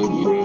Thank you,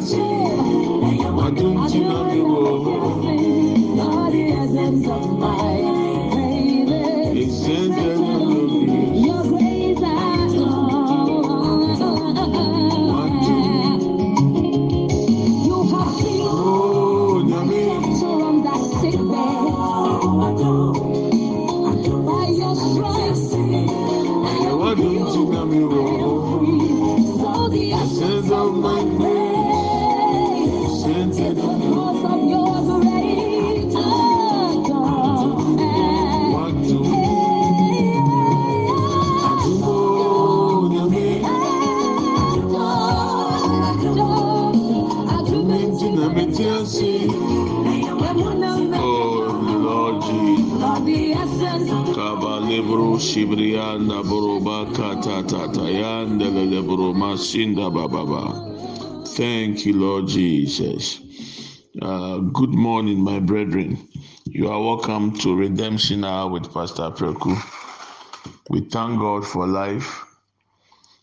错。Lord Jesus. Uh, good morning, my brethren. You are welcome to Redemption Hour with Pastor Preku. We thank God for life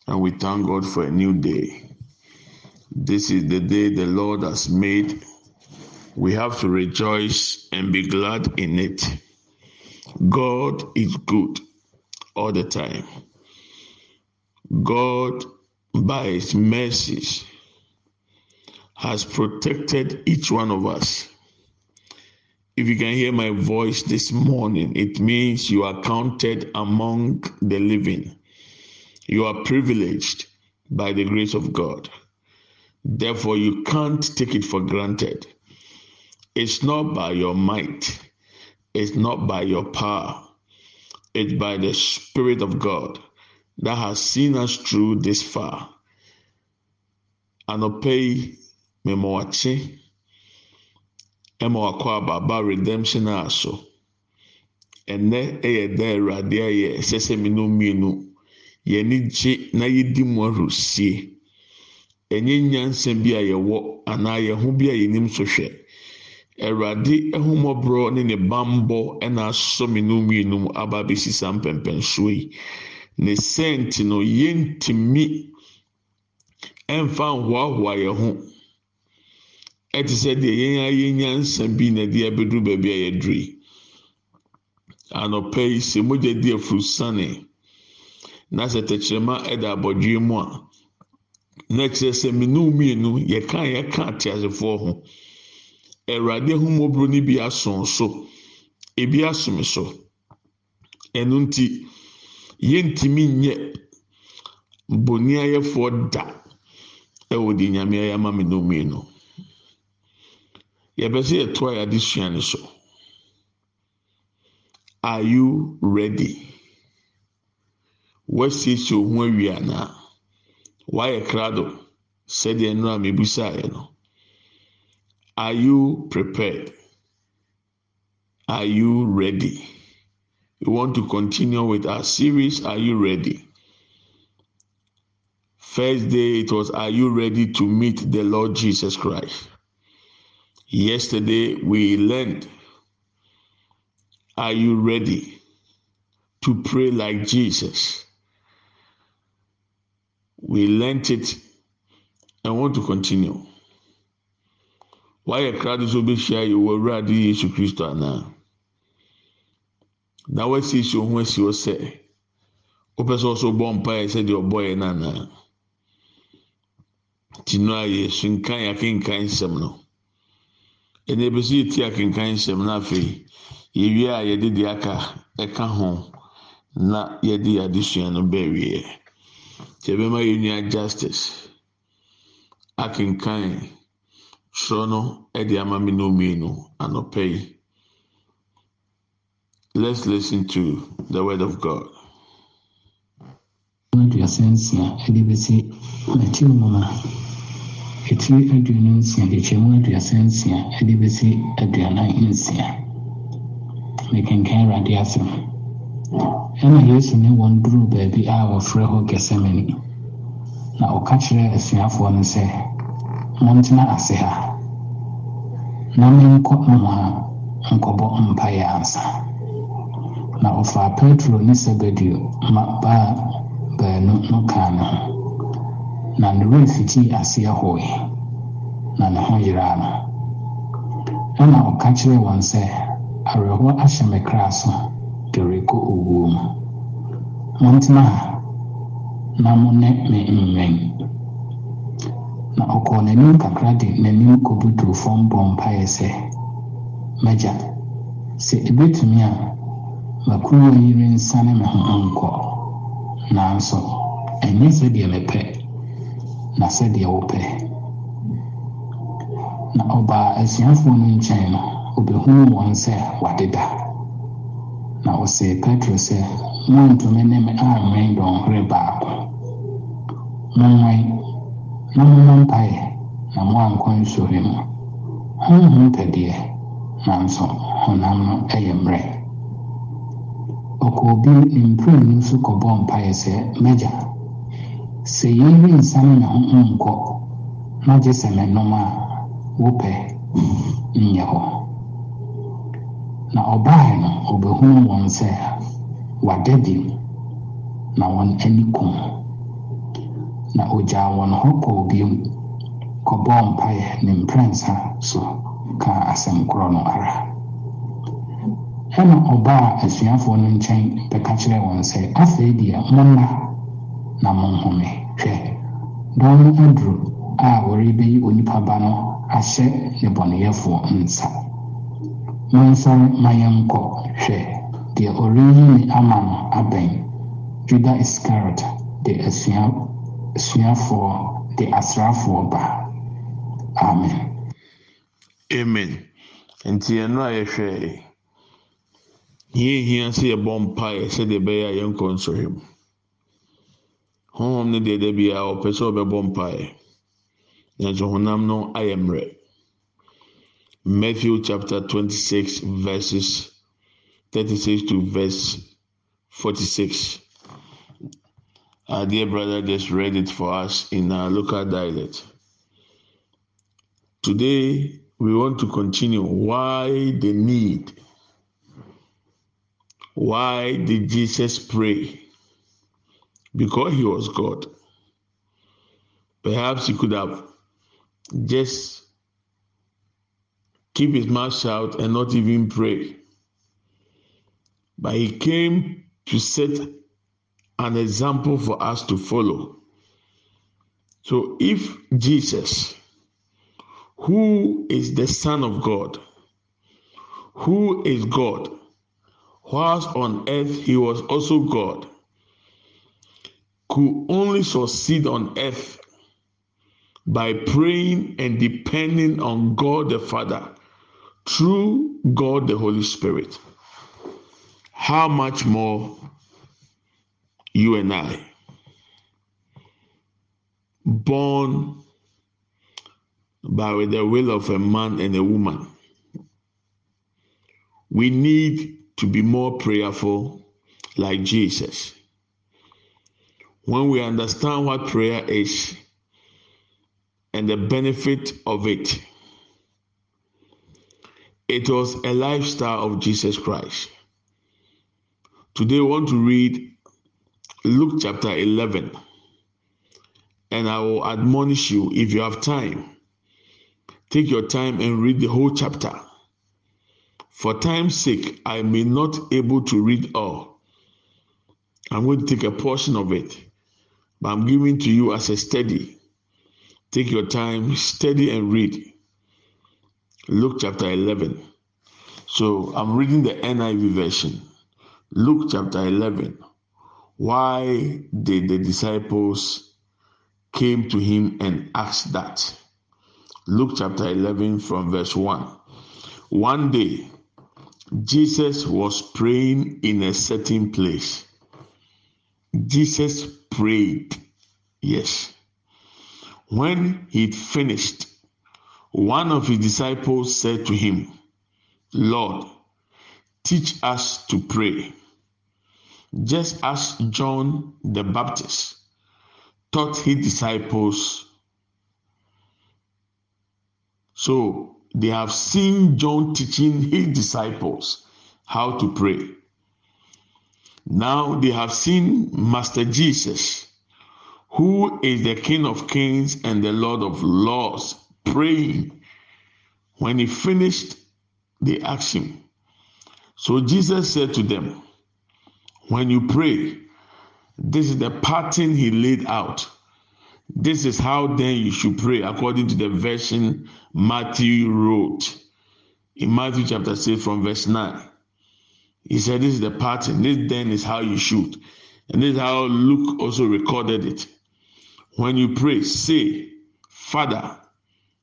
and we thank God for a new day. This is the day the Lord has made. We have to rejoice and be glad in it. God is good all the time. God, by His mercies, has protected each one of us. If you can hear my voice this morning, it means you are counted among the living. You are privileged by the grace of God. Therefore, you can't take it for granted. It's not by your might, it's not by your power, it's by the Spirit of God that has seen us through this far. Anɔpɛ yi, mema wakye, ɛma wakɔ ababa redemption a so. Ɛnɛ ɛyɛ da Awurade a yɛ ɛsɛ sɛ mmienu mmienu yɛni gye na yɛdi mu ahorosie. ɛnyɛ nyansa bi a yɛwɔ anaa yɛn ho bi a yɛnim so hwɛ awurade ahomɔborɔ ne ne bambɔ ɛna asɔ me no mmienu aba abɛsi saa mpɛmpɛnsoɔ yi ne sɛnti no yɛntumi ɛmfa nhoahoa yɛn ho. Ɛte sɛ deɛ yɛn ayɛ nyansa bi na de abɛduru baabi a yɛduru yi. Anɔpɛ yi sɛ mogya di afurusane na sɛ tɛkyerɛma ɛda abɔdwe mu a. na kyerɛ sɛ mmienu mmienu yɛka yɛka ateasefoɔ ho. Awurade ahomoboro no bi ason so. Ebi asom so. Ɛno nti yɛntumi nyɛ boni ayɛfoɔ da ɛwɔ de nyame ayɛ ama mmienu mmienu yɛbɛ sɛ yɛto a yɛade sua ne so. Are you ready? Wɔasiesie ohun awie anaa. wayɛ krado sɛdeɛ nnura a mebusaeɛ no. Are you prepared? Are you ready we want to continue with our series are you ready? First day it was are you ready to meet the lord jesus christ? Yesterday we learned are you ready to pray like jesus? We learned it and want to continue. Wayɛ krado so bɛhyia yi wɔ awurade yesu kristo anaa uh, na wasiesie ho asi hɔ sɛ wopɛ sɛ ɔso bɔ mpaeɛ sɛdeɛ ɔbɔeɛ no anaa nti no a yɛsu nkan akenkan nsɛm no. Ɛna ebi so yɛti akenkan nsɛm no afei yɛwie a yɛde deɛ aka ɛka ho na yɛde adesua no bɛɛ wieɛ. nti ɛbɛma yɛn nua justice. Akenkan soro no ɛde ama mi no mmienu anɔpɛ yi let's listen to the word of god. asɛm ɛna yesu ne wɔn duru baabi a wɔfrɛ hɔ gɛsɛmani na ɔka kyerɛ asuafoɔ no sɛ montena ase ha. Na menkɔ nohoa nkɔbɔ mpaeɛ ansa na ɔfaa petro ne sebedeo ma baa baanu no kaa ne ho. Na ne werɛ fitii aseɛ hoe na ne ho yeraa no. Ɛna ɔka kyerɛɛ wɔn sɛ awerɛhoɔ ahyɛ me kra so de rekɔ owuo mu. Montena ha na mo ne me nwɛn na ɔkɔɔ n'anim kakra de n'anim kɔbutuu fam bɔ mpaeɛ sɛ mɛgya sɛ ebetumi a makuruwa yi rensane me ho nkɔ nanso ɛnyɛ sɛdeɛ mepɛ na sɛdeɛ wopɛ na ɔbaa asuafoɔ no nkyɛn no obehunu wɔn sɛ wadeda na ɔsee petro sɛ montumi ne me anwɛn dɔnhwere baako monwɛn na momma mpaeɛ na moankɔ nsɔre mu honhom pɛdeɛ nanso honam no yɛ mmerɛ ɔkɔɔ bi ne mprenu nso kɔbɔ mpaeɛ sɛ mɛgya sɛ yei rensane me ho nkɔ na gye sɛ menom a wopɛ nyɛ hɔ. Na ɔbae no ɔbɛhunu wɔn sɛ wada bi na wɔn ani kum na ogyaa wɔn hɔ kɔɔ bio kɔbɔɔ mpaeɛ ne mprɛnsa so ka asɛm korɔ no ara. Ɛna ɔbaa asuafoɔ no nkyɛn bɛka kyerɛ wɔn sɛ afei deɛ monna na monhome hwɛ dɔm no aduru a wɔrebɛyi onipa ba no ahyɛ nnebɔneyɛfoɔ nsa. Monsɔre ma yɛnkɔ hwɛ deɛ ɔreyi me ama no abɛn juda iscariot de asua asuafoɔ de asraafoɔ ba amen. Amen. Nti ɛno a yɛhwɛ yɛhia sɛ yɛbɔ mpaeɛ sɛdeɛ ɛbɛyɛ a yɛnkɔ nsɔhwɛ mu honhom no deɛ da biara ɔpɛ sɛ ɔbɛbɔ mpaeɛ. Nanso honam no ayɛ mmerɛ. Matthew chapter 26 verses 36 to verse 46 our dear brother just read it for us in our local dialect. Today we want to continue why the need why did jesus pray? Because he was god. Perhaps he could have just keep his mouth shut and not even pray. But he came to set an example for us to follow. So if jesus who is the Son of God, who is God, whilst on earth he was also God, could only succeed on earth by praying and depending on God the Father through God the Holy Spirit. How much more you and I, born by the will of a man and a woman. We need to be more prayerful like Jesus. When we understand what prayer is and the benefit of it, it was a lifestyle of Jesus Christ. Today, we want to read Luke chapter 11, and I will admonish you if you have time Take your time and read the whole chapter. For time's sake, I may not able to read all. I'm going to take a portion of it, but I'm giving to you as a study. Take your time, study and read. Luke chapter 11. So I'm reading the NIV version. Luke chapter 11. Why did the disciples came to him and asked that? Luke chapter 11 from verse 1. One day, Jesus was praying in a certain place. Jesus prayed. Yes. When he'd finished, one of his disciples said to him, Lord, teach us to pray, just as John the Baptist taught his disciples so they have seen John teaching his disciples how to pray. Now they have seen Master Jesus, who is the King of Kings and the Lord of Lords, praying. When he finished, they asked him. So Jesus said to them, When you pray, this is the pattern he laid out this is how then you should pray according to the version Matthew wrote in Matthew chapter 6 from verse 9. He said, This is the pattern. This then is how you should. And this is how Luke also recorded it. When you pray, say, Father,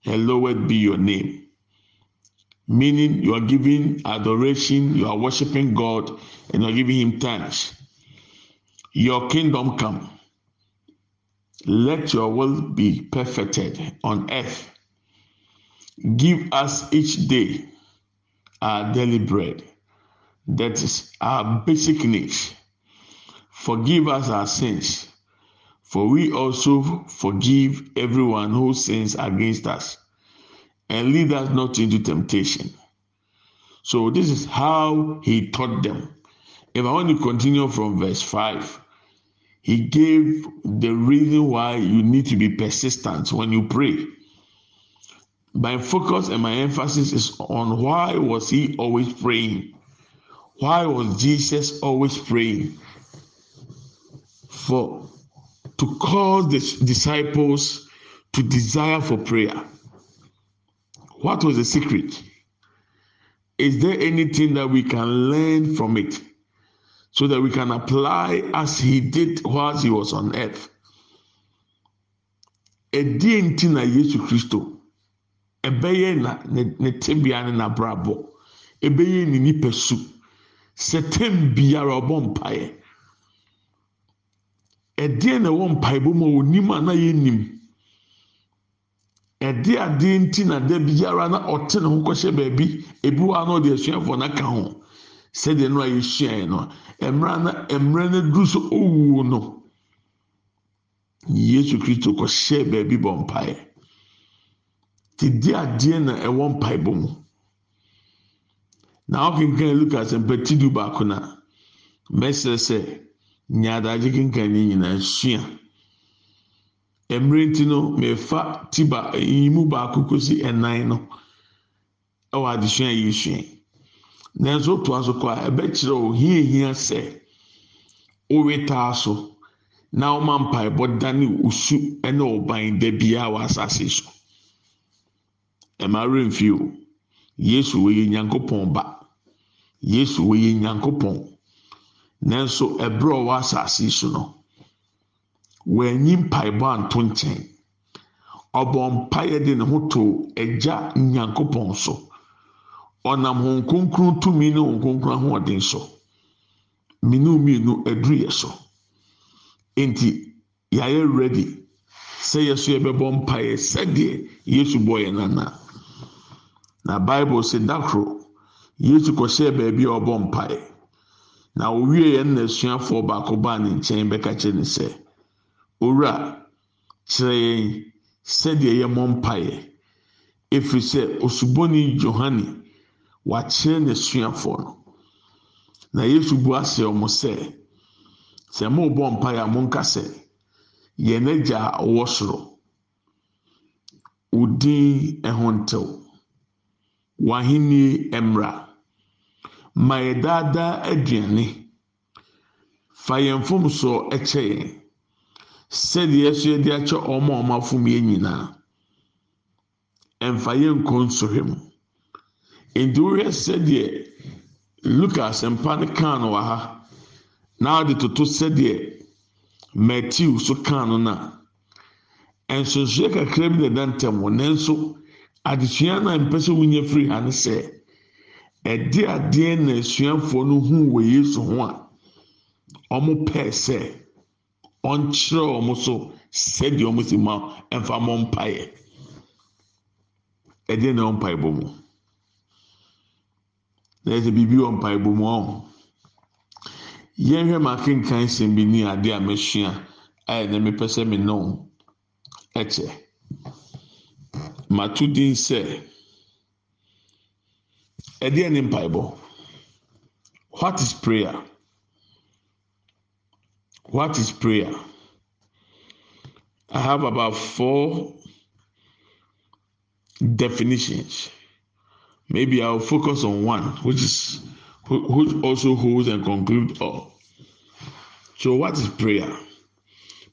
hallowed be your name. Meaning you are giving adoration, you are worshiping God, and you are giving Him thanks. Your kingdom come let your will be perfected on earth. Give us each day our daily bread. That is our basic needs. Forgive us our sins, for we also forgive everyone who sins against us. And lead us not into temptation. So, this is how he taught them. If I want to continue from verse 5, he gave the reason why you need to be persistent when you pray. my focus and my emphasis is on why was he always praying? Why was Jesus always praying? For to cause the disciples to desire for prayer. What was the secret? Is there anything that we can learn from it so that we can apply as he did whilst he was on earth? ɛdeɛ nti na yesu kristo ɛbɛyɛ na ne tebea ne n'abrabɔ ɛbɛyɛ ne nipa su. Sɛ tem biara ɔbɔ mpaeɛ. Ɛdeɛ na ɛwɔ mpaebɔ mu a onim a na yɛnim. Ɛde adeɛ nti na da biara na ɔte ne ho kɔhyɛ baabi ebi wɔ ano ɔde asuafoɔ n'aka ho sɛdeɛ no a yɛsua no mmerɛ na mmerɛ no duru so owuo no. yesu kristo kɔhyɛ baabi bɔ mpaeɛ. Te di adeɛ na ɛwɔ mpaebɔ mu. Na ɔkenkan lukas mpɛti du baako na mɛsrɛ sɛ nyaadagye kenkan ne nyinaa sua. Mmerɛ nti no mmefa ti ba yi mu baako kosi ɛnan no ɛwɔ adesua yi sua nanso to aso kɔ a ɛbɛkyerɛ o hia hia sɛ owe taa so. na ɔma mpaebɔ dane osu ne ɔban da wɔ asase so. Mmaa mfi o yesu wɔyɛ nyankopɔn ba. Yesu wɔyɛ nyankopɔn. Nanso ɛberɛ a ɔwɔ asase so no wɔanyi mpaebɔ anto nkyɛn. Ɔbɔ mpaeɛ de ne ho to agya nyankopɔn so ɔnam wɔn kronkron tumi ne wɔn kronkron ahoɔden so. Mmienu mmienu aduru yɛ so. nti yɛayɛ ready sɛ yɛso yɛbɛbɔ mpaeɛ sɛdeɛ yesu bɔ yɛn nana na. Bible sɛ dakoro yesu kɔhyɛɛ baabi a ɔbɔ mpaeɛ. Na owie yɛn na asuafoɔ baako baa ne nkyɛn bɛka kyerɛ ne sɛ owura kyerɛ yɛn sɛdeɛ yɛmmɔ mpaeɛ. Ɛfiri sɛ osubɔni johane wakyerɛ n'asuafoɔ no. Na yesu bu ase ɔmo sɛ sɛ morebɔ mpaeɛ a monka sɛ yɛn agya ɔwɔ soro wo din ntew. W'ahenni mmra. Ma daadaa aduane. Fa yɛn mfomsoɔ kyɛ yɛn sɛdeɛ ɛso yɛde akyɛ wɔn a wɔafom yɛn nyinaa. Mfa yɛn nkɔ nsɔhwɛ mu. Nti wohwɛ sɛdeɛ lukas mpa no kaa no wɔ ha na ɔde toto sɛdeɛ matthew so kaa no na. Nsonsoɛ kakra bi na ɛda ntɛm wɔ nanso adesua no a mpɛ sɛ wonya firi ha no sɛ ɛde adeɛ na asuafoɔ no hu wɔ yesu ho a wɔn pɛɛ sɛ ɔnkyerɛ wɔn so sɛdeɛ wɔn si ma mfa mɔ mpaeɛ. Ɛdeɛ na wɔn mpaeɛ bɔ mu na ɛsɛ biribi wɔ mpaeɛ bɔ mu ɔn. yɛnhwɛ ma akenkan sɛm bi ni ade a mɛsua a ɛna mepɛ sɛ me nom ɛkyɛ mato din sɛ ɛdeɛ ne mpaebɔ what is prayer? What is prayer? I have about four definitions maybe i'll focus on one which is which also holds and concludes all. Oh. So, what is prayer?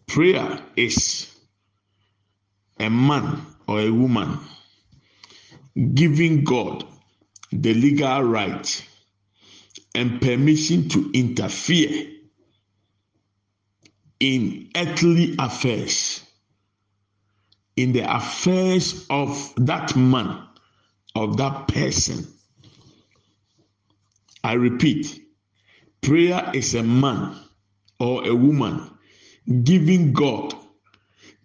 Prayer is a man or a woman giving God the legal right and permission to interfere in earthly affairs, in the affairs of that man, of that person I repeat, prayer is a man or a woman giving God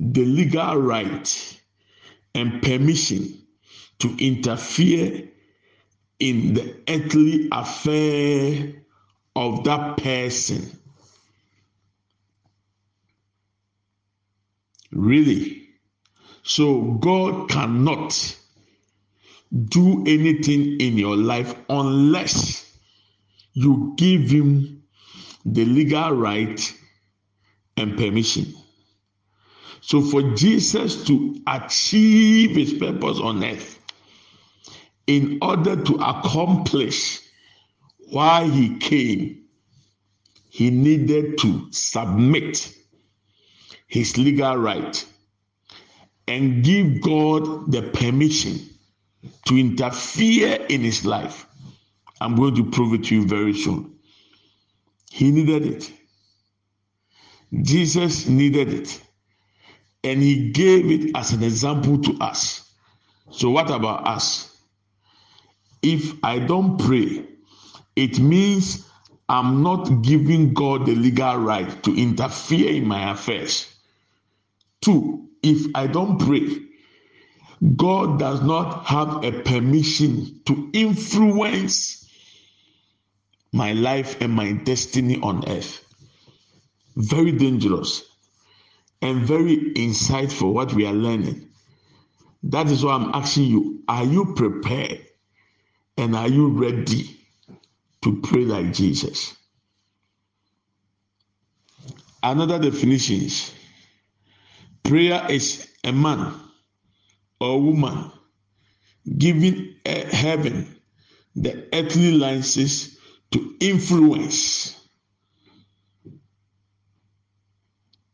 the legal right and permission to interfere in the earthly affair of that person. Really? So God cannot do anything in your life unless you give him the legal right and permission. So for Jesus to achieve his purpose on earth, in order to accomplish why he came, he needed to submit his legal right and give God the permission to interfere in his life. I'm going to prove it to you very soon. He needed it. Jesus needed it. And he gave it as an example to us. So, what about us? If I don't pray, it means I'm not giving God the legal right to interfere in my affairs. Two, if I don't pray, God does not have a permission to influence my life and my destiny on earth. Very dangerous and very insightful what we are learning. That is why I'm asking you are you prepared and are you ready to pray like Jesus? Another definition is prayer is a man or woman giving heaven the earthly license to influence.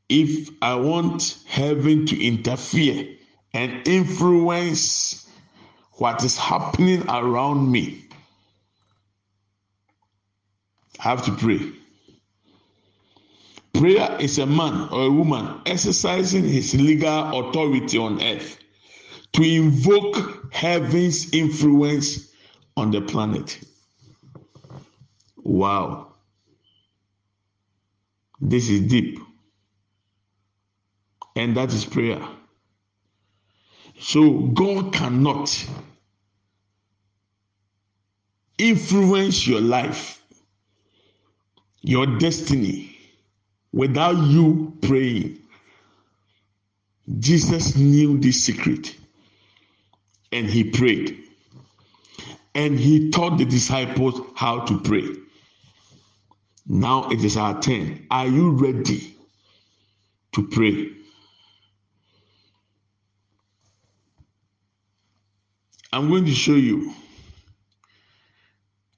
If I want heaven to interfere and influence what is happening around me, I have to pray. Prayer is a man or a woman exercising his legal authority on earth to invoke heaven's influence on the planet. Wow. This is deep. And that is prayer. So God cannot influence your life, your destiny, without you praying. Jesus knew this secret and he prayed. And he taught the disciples how to pray. Now it is our turn. Are you ready to pray? I'm going to show you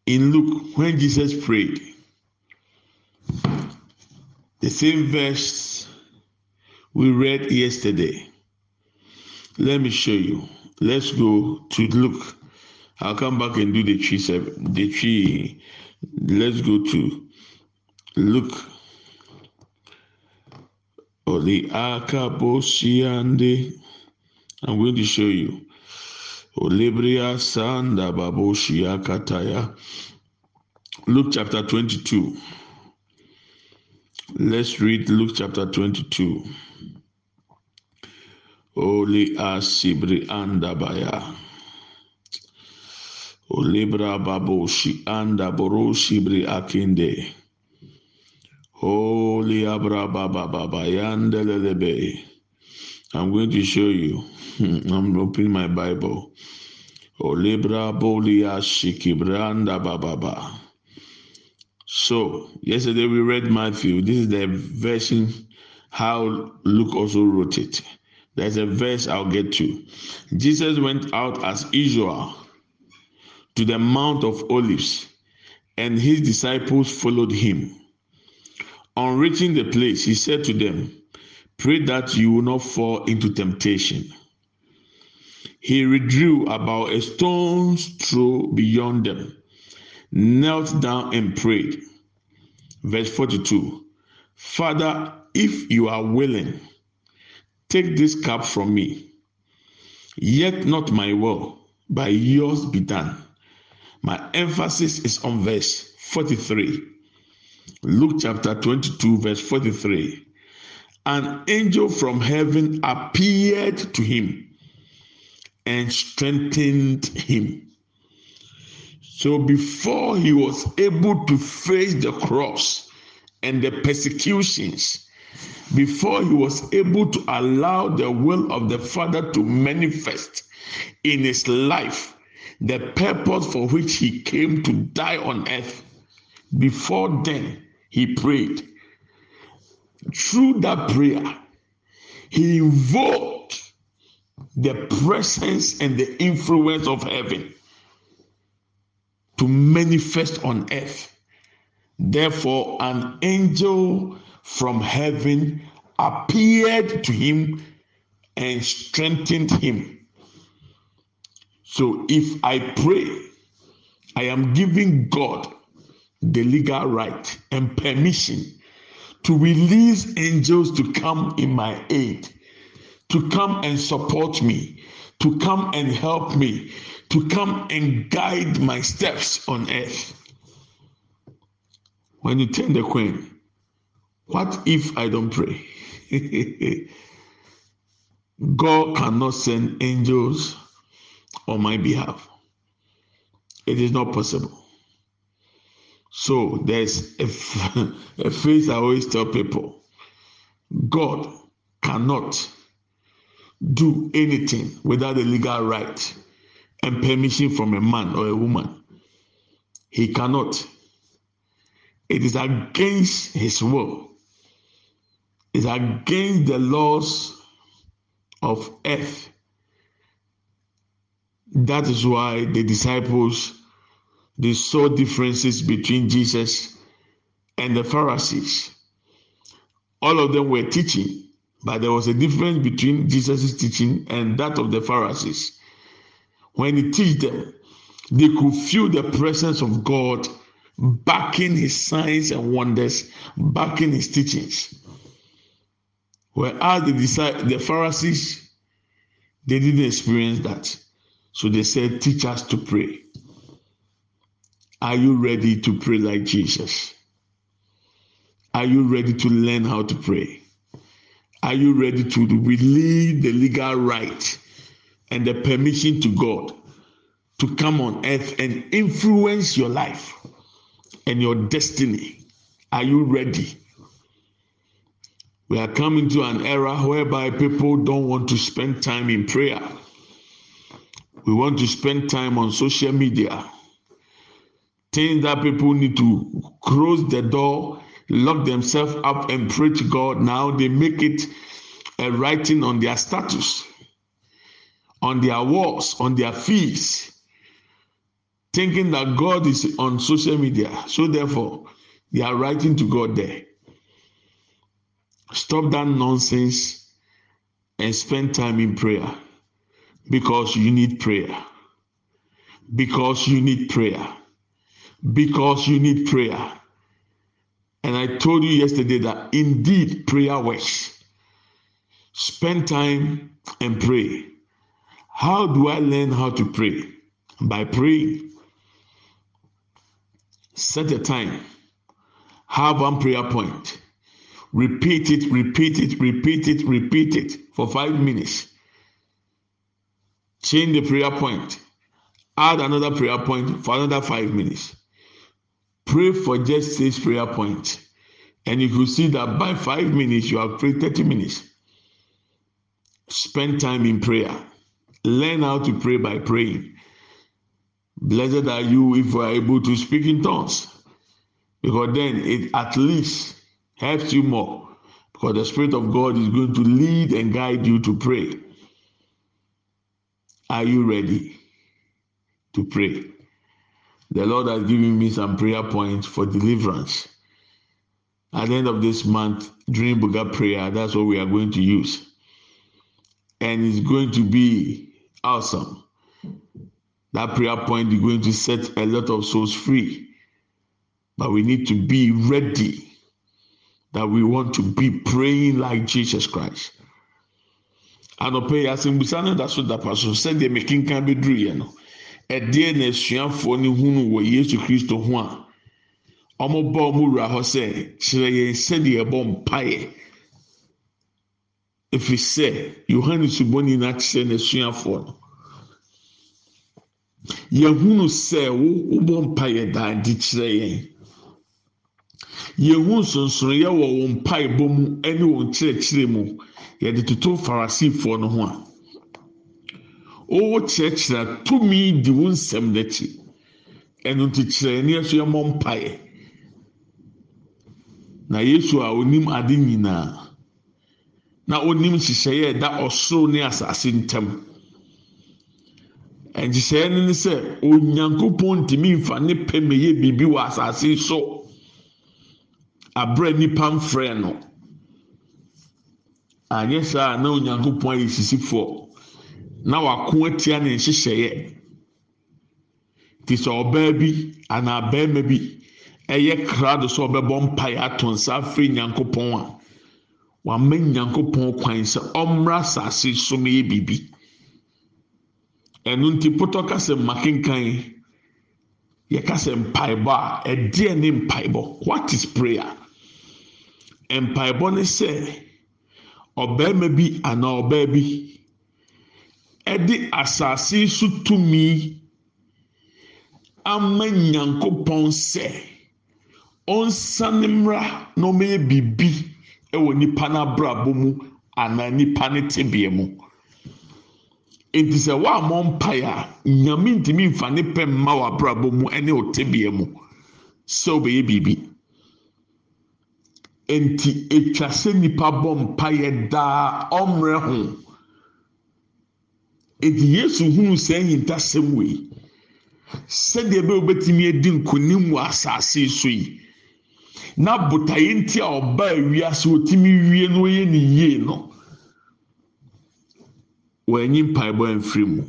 in Luke when Jesus prayed. The same verse we read yesterday. Let me show you. Let's go to look. I'll come back and do the tree. The tree. Let's go to Luke. Oli akabosiande. I'm going to show you. Olebria sanda baboshia kataya. Luke chapter 22. Let's read Luke chapter 22. Oli asibri anda baya. Olibra baboshi anda boroshi bri akinde. Holy abra baba baba yandelelebe. I'm going to show you. Hmm, I'm opening my Bible. Olibra bolia shikibranda bababa. So yesterday we read Matthew. This is the version how Luke also wrote it. There's a verse I'll get to. Jesus went out as usual to the Mount of Olives, and his disciples followed him. On reaching the place, he said to them, Pray that you will not fall into temptation. He withdrew about a stone's throw beyond them, knelt down and prayed. Verse 42 Father, if you are willing, take this cup from me. Yet not my will, but yours be done. My emphasis is on verse 43. Luke chapter 22, verse 43. An angel from heaven appeared to him and strengthened him. So before he was able to face the cross and the persecutions, before he was able to allow the will of the Father to manifest in his life, the purpose for which he came to die on earth, before then he prayed. Through that prayer, he invoked the presence and the influence of heaven to manifest on earth. Therefore, an angel from heaven appeared to him and strengthened him. So, if I pray, I am giving God the legal right and permission to release angels to come in my aid, to come and support me, to come and help me, to come and guide my steps on earth. When you turn the coin, what if I don't pray? God cannot send angels on my behalf. It is not possible. So there's a, a phrase I always tell people God cannot do anything without the legal right and permission from a man or a woman. He cannot. It is against his will. It's against the laws of earth. That is why the disciples they saw differences between Jesus and the Pharisees. All of them were teaching, but there was a difference between Jesus' teaching and that of the Pharisees. When he taught them, they could feel the presence of God backing his signs and wonders, backing his teachings. Whereas the, the Pharisees, they didn't experience that. So they said, teach us to pray. Are you ready to pray like Jesus? Are you ready to learn how to pray? Are you ready to believe the legal right and the permission to God to come on earth and influence your life and your destiny? Are you ready? We are coming to an era whereby people don't want to spend time in prayer. We want to spend time on social media things that people need to close the door, lock themselves up, and pray to God. Now they make it a writing on their status, on their walls, on their fees, thinking that God is on social media. So therefore, they are writing to God there. Stop that nonsense and spend time in prayer because you need prayer. Because you need prayer because you need prayer. And I told you yesterday that indeed prayer works. Spend time and pray. How do I learn how to pray? By praying. Set a time. Have one prayer point. Repeat it, repeat it, repeat it, repeat it for five minutes. Change the prayer point. Add another prayer point for another five minutes Pray for just this prayer points. And if you will see that by five minutes, you have prayed 30 minutes. Spend time in prayer. Learn how to pray by praying. Blessed are you if you are able to speak in tongues. Because then it at least helps you more. Because the Spirit of God is going to lead and guide you to pray. Are you ready to pray? The Lord has given me some prayer points for deliverance. At the end of this month, during Buga prayer, that's what we are going to use. And it's going to be awesome. That prayer point is going to set a lot of souls free. But we need to be ready that we want to be praying like Jesus Christ. anɔpɛ yi asɛmbusa no da so da pa so sɛdeɛ mekenkan bɛduru yɛ no. Ɛdeɛ na asuafoɔ no hunu wɔ yesu kristo ho a wɔbɔ wɔn wura hɔ sɛ kyerɛ yɛn sɛdeɛ ɛbɔ mpaeɛ ɛfiri sɛ yohane subɔni no. Akyerɛ n'asuafoɔ no yɛhunu sɛ wobɔ mpaeɛ daade kyerɛ yɛn yɛhu nsonsonoeɛ wɔ wɔn mpaebɔ mu ne wɔn kyerɛkyerɛ mu. Yɛde toto farisifoɔ no ho a wɔkyerɛkyerɛ tumi di wo nsɛm n'akyi. Ɛno nti kyerɛ ne ɛso yɛ mmɔ na yesu a onim ade nyinaa na onim nhyehyɛeɛ ɛda ɔsoro ne asase ntam. Nhyehyɛeɛ no ne sɛ onyankopɔn ntumi nfa ne pɛ meyɛ biribi wɔ asase so. Abere nipa mfrɛ no. Anyɛ saa na onyankopɔn ayɛ sisifoɔ. Na wako atia ne nhyehyɛeɛ. Te sɛ ɔbaa bi anaa barima bi ɛyɛ krado sɛ ɔbɛbɔ mpaeɛ ato nsa afiri nyankopɔn a wama nyankopɔn kwan sɛ ɔmmra asase so meyɛ biribi. Ɛno nti potɔ kasa mma kenkan yɛkasa mpaebɔ a ɛdeɛ ne mpaebɔ. What is prayer mpaebɔ ne sɛ ɔbarima bi anaa ɔbaa bi ɛde asase so tumi ama nyankopɔn sɛ ɔnsane mmra na ɔmɛyɛ biribi ɛwɔ nipa n'abrabɔ mu anaa nipa ne tebea mu. Nti sɛ wɔamɔ mpaeɛ a nyame ntumi nfa ne pɛ mma wɔ abrabɔ mu ɛne ɔtebea mu sɛ ɔbɛyɛ biribi nti etwa sɛ nipa bɔ mpaeɛ daa ɔmmerɛ ho. Nti yesu hunu sɛ nhintasɛm wei sɛdeɛ bɛ obetumi adi nkonim wɔ asase so yi. Na botaeɛ nti a ɔbaa wiase otumi wie no yɛ ne yie no wɔanyi mpaebɔ mfiri mu.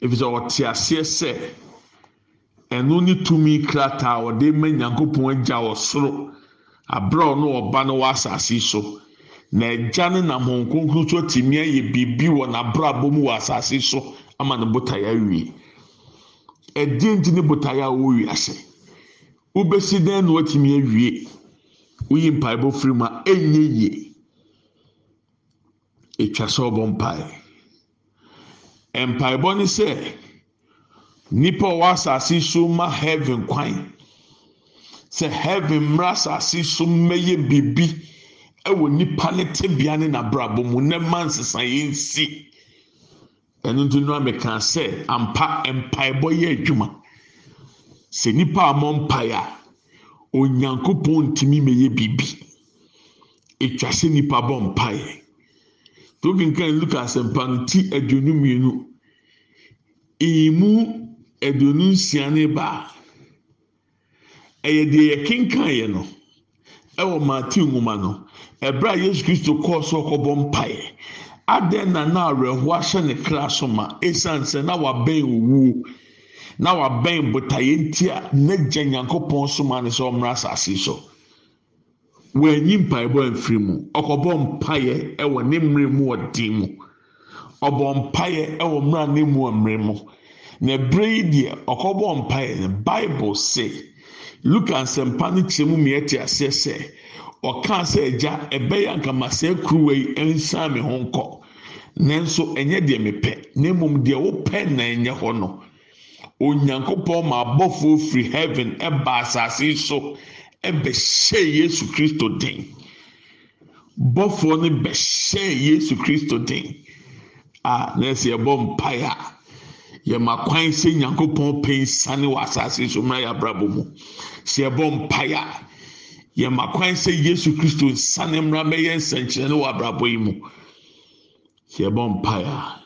Efisɛ ɔte aseɛ sɛ ɛno ne tumi krataa ɔde ma nyankopɔn agya wɔ soro. Abere a ɔno ɔba no wɔ asase so. Na agya ne nam wɔn kronkron so atumi ayɛ biribi wɔ n'abrabɔ mu wɔ asase so ama ne botaeɛ awie. Ɛdeɛ nti ne botaeɛ a wɔwɔ wiase? Wobɛsi dan na watumi awie. Woyi mpaebɔ firi mu a ɛnyɛ yie. Etwa sɛ ɔbɔ mpae. Mpaebɔ ne sɛ nipa a ɔwɔ asase so ma heaven kwan. Sɛ heaven mmra asase so mmɛyɛ biribi ɛwɔ nipa ne tebea ne n'abrabɔ mu ne mma nsesa yɛn si ɛno nti no ameka sɛ ampa mpaebɔ yɛ adwuma. Sɛ nipa a mɔ mpae a onyankopɔn ntumi mɛyɛ biribi. Etwa sɛ nipa bɔ mpae tó kankan luka asɛmpa no ti aduonu mmienu. Emu aduonu nsia ne ba ɛyɛ deɛ yɛkenkan yɛ no. Ɛwɔ maati nwoma no ɛbrɛ a yesu kristo kɔɔ so ɔkɔbɔ mpaeɛ adan na na awerɛho ahyɛ ne kra so ma? Esan sɛ na wabɛn owuo na wabɛn botaeɛ nti a n'agya nyankopɔn so ma ne sɛ ɔmmra asase so. Wɔanyi mpaebɔ mfiri mu. Ɔkɔbɔ mpaeɛ ɛwɔ ne mmerɛ mu wɔ din mu. Ɔbɔ mpaeɛ ɛwɔ mmerɛ ne mu wɔ mmerɛ mu. Na ebere yi deɛ ɔkɔbɔ mpaeɛ. No bible say luka nsɛmpa no kyerɛ mu mmiɛ te aseɛ sɛ ɔkaa sɛ agya ɛbɛyɛ nkamasa kuruwa yi nsan mi ho nkɔ. Nanso ɛnyɛ deɛ mepɛ. Na mmom deɛ wopɛ na ɛnyɛ hɔ no. Onyankopɔn ma abɔfoɔ firi heaven ɛba asase so. bɛhyɛ yesu kristo den. Bɔfoɔ no bɛhyɛ yesu kristo den. A na ɛsɛ yɛbɔ mpaeɛ a yɛma kwan sɛ nyankopɔn pɛ nsane wɔ asase so mmra yɛ abrabɔ mu. Sɛ yɛbɔ mpaeɛ a yɛma kwan sɛ yesu kristo nsane mmra bɛyɛ nsɛnkyerɛnne wɔ abrabɔ yi mu. Sɛ yɛbɔ mpaeɛ a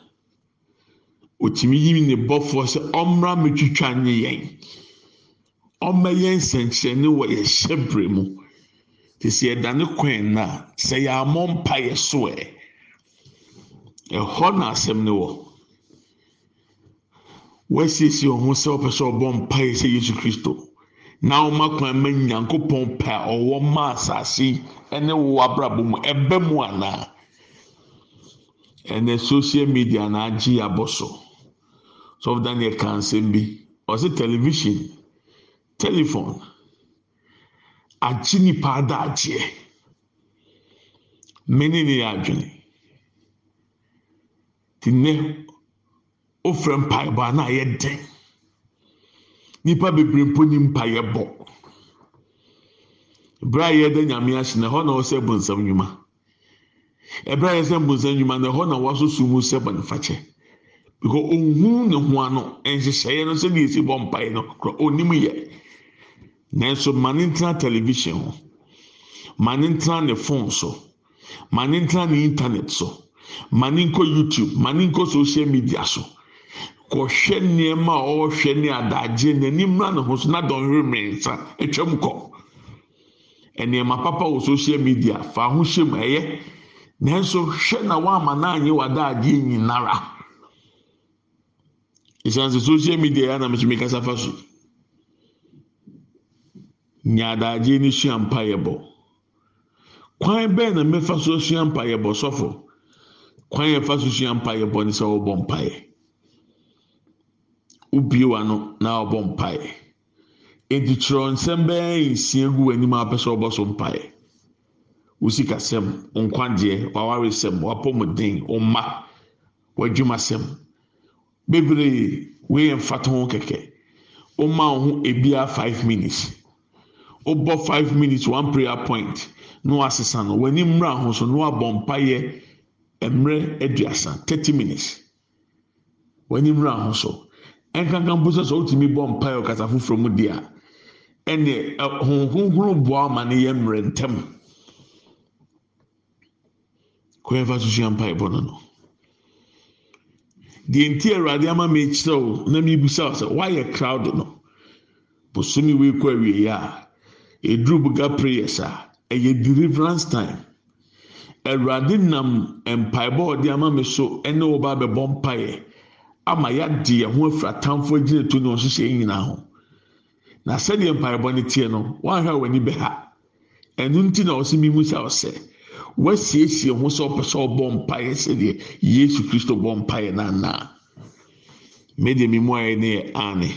otumi yi ne bɔfoɔ sɛ ɔmmra mɛtwitwa nye yɛn. Ɔmmɛyɛ nsɛnkyerɛnne wɔ yɛhyɛ bere mu. Te sɛ yɛdane kwan na sɛ yɛamɔ mpa yɛ so ɛ ɛhɔ na asɛm ne wɔ wɔasiesie wɔn ho sɛ wɔpɛ sɛ ɔbɔ mpa yɛ sɛ yesu kristo. Na wɔma kwan ma nyankopɔn pɛ a ɔwɔ ma asase ɛne wɔ abrabɔ mu ɛbɛ mu anaa ɛnɛ social media na agye abɔ so. Sɔfo daniel ka nsɛm bi ɔsɛ television telephone agye nipa adagyeɛ. Mene ne yɛ adwene. Te nnɛ ofura mpaebɔ a na ayɛ den. Nipa bebree mpo ni mpaeɛ bɔ. Ebere a yɛda nyame ase na ɛhɔ na ɔsɛ bonsam nnwuma. Ebere a yɛsɛ bonsam nnwuma na ɛhɔ na wɔasoso mu sɛ bɔnifakyɛ because ohun ne ho ano nhyehyɛeɛ no sɛ deɛ esi bɔ mpaeɛ no kora onim yɛ. Nanso ma ne ntena television ho. Ma ne ntena ne phone so. Ma ne ntena ne internet so. Ma ne nkɔ youtube. Ma ne nkɔ social media so. Kɔhwɛ nneɛma a ɔrehwɛ ne adagye n'anim mra ne ho so na dɔnhwere mmiɛnsa atwam kɔ. Nneɛma papa wɔ social media. Fa ho hyɛ mu. Ɛyɛ. Nanso hwɛ na wama n'anyɛ w'adagye nyinara. Esan sɛ social media yɛ anam so mi kasa fa so. Nya adagye ne sua mpa yɛ bɔ. Kwan bɛɛ na mmefa so sua mpa yɛ bɔ? Sɔfo. Kwan yɛ fa so sua mpa yɛ bɔ ne sɛ ɔbɔ mpa yɛ. Ubie wa no na ɔbɔ mpaeɛ edi twerɛ nsɛm bɛyɛ nsia gu w'anim a apɛ sɛ ɔbɔ so mpaeɛ wosikasɛm nkwagyeɛ wawaresɛm wapɔmuden ɔma w'adwumasɛm. Bebree weyɛ mfata ho kɛkɛ. Ɔma wo ho ebia five minutes. Ɔbɔ five minutes one prayer point na wasesa no. W'anim mmra ho so na wabɔ mpaeɛ mmerɛ aduasa thirty minutes. W'anim mmra ho so nǹkan kan mpo sɛ sɛ wotumi bɔ mpaeɛ ɔkasa foforɔ mu a ɛnneɛ honhom boa ama ne yɛ mmerɛ ntɛm kɔyɛ fa so sua mpaeɛ bɔ no no. Deɛ nti awurade ama mi kyerɛ o na mi busa sɛ wayɛ crowd no. Bosomi wei kɔ awie a eduru buga prayers a ɛyɛ deliverance time. Awurade nam mpaebɔ ɔde ama mi so ɛne ɔba abɛbɔ mpaeɛ ama yɛade yɛn ho afiri atamfo agyina tu ne ɔhyehyɛ nyinaa ho. Na sɛdeɛ mpaebɔ no teɛ no wɔahwɛ a w'ani bɛha. Ɛno nti na ɔsɛ mi mu sɛ ɔsɛ. Wɔasiesie ho sɛ ɔpɛ sɛ ɔbɔ mpaeɛ sɛdeɛ yesu kristo bɔ mpaeɛ nanaa medeɛ mi mu ayɛ ne yɛ ane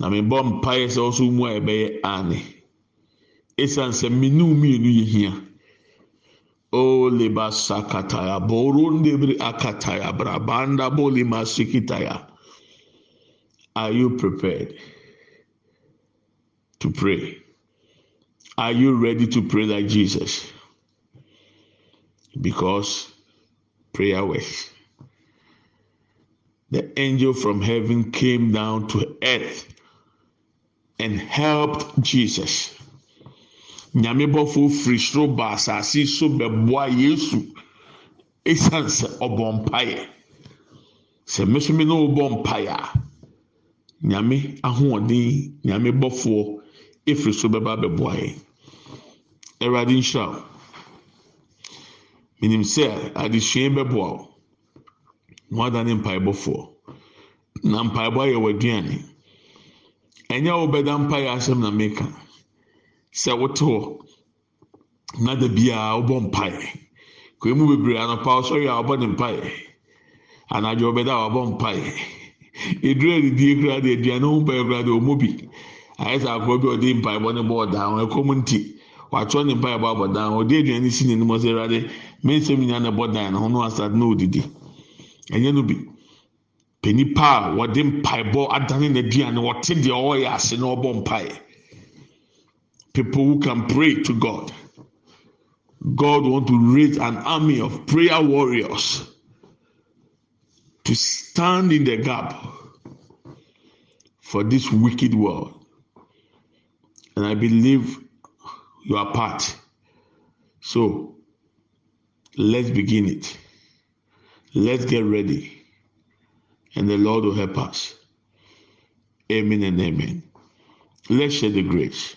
na mebɔ mpaeɛ sɛ ɔso mu ayɛ bɛyɛ ane esiane sɛ mmienu mmienu yɛ hia o leba sakataya borondebri akataya brabanda boli masikitaya. Are you prepared to pray? Are you ready to pray like jesus? Because prayer works. The angel from heaven came down to earth and helped jesus nyame bɔfo firi soro ba asase so bɛboa yesu. Esan sɛ ɔbɔ mpaeɛ. Sɛ mesome na ɔbɔ mpaeɛ a nyame ahoɔden nyame bɔfoɔ efiri so bɛba bɛboa yɛ ɛwurade nhyira o minim sɛ adesua bɛboa o wɔn adane mpaebɔfoɔ na mpaebɔ ayɛ wɔ aduane ɛnyɛ wo bɛda mpaeɛ asɛm na meka sɛ wote hɔ na da biara wobɔ mpaeɛ kwan mu bebree anɔpa ɔsɔre a wɔbɔ ne mpaeɛ anadwo ɔbɛda a wɔbɔ mpaeɛ edura didie kura de aduane ho mpaeɛ kura de ɔmo bi. Ayɛ sɛ akɔrɔ bi ɔde mpaeɛbɔ ne bɔ ɔdan ho ɛkɔm nti watwerɛ ne mpaeɛbɔ abɔ dan ɔde aduane si n'anim ɔsɛ ɛwurade me nsɛm nyinaa na ɛbɔ dan ne ho no asade na odidi ɛnyɛ no bi. Panipa a wɔde mpaeɛbɔ adane n'aduane wɔte deɛ ɔyɛ ase na ɔbɔ mpaeɛ people who can pray to God. God want to raise an army of prayer warriors to stand in the gap for this wicked world. And I believe you are part. So let's begin it. Let's get ready. And the Lord will help us. Amen and amen. Let's share the grace.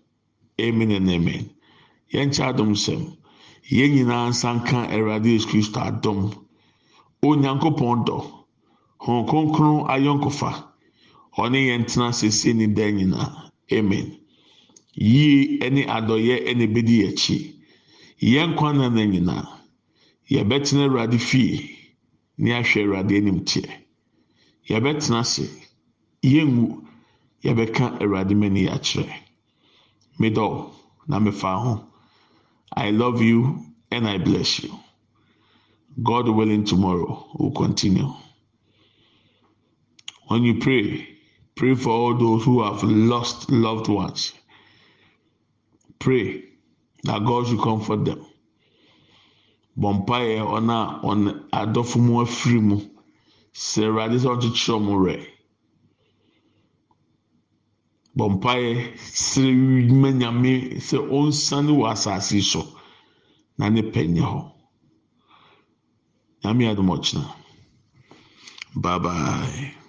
Amen and amen. Yɛn kyɛ adom sɛm yɛn nyinaa nsa nka awurade yesu kristo adom. Onyankopɔn dɔ. Hɔn kronkron ayɔnkofa. Ɔne yɛn tena sese ne dan nyinaa. Amen. Yie ne adɔyɛ ne bedi akyi. Yɛn kwan na na nyinaa yɛbɛtena awurade fie ne ahwɛ awurade anim teɛ. Yɛbɛtena ase. Yɛngu yɛbɛka awurade mani akyerɛ. Medɔ na mefa ho i love you and I bless you. God willing, tomorrow we'll continue. When you pray, pray for all those who have lost loved ones. Pray that God should comfort them. Bɔmpaeɛ ɔna ɔna adɔfo mu afiri mu sɛ awurade sɛ ɔkyekyerɛ ɔmo rɛ. Bɔmpaeɛ sɛ nyame sɛ ɔnsane wɔ asase so na ne pɛ nyɛ hɔ. nyame adum ɔkyena bye bye.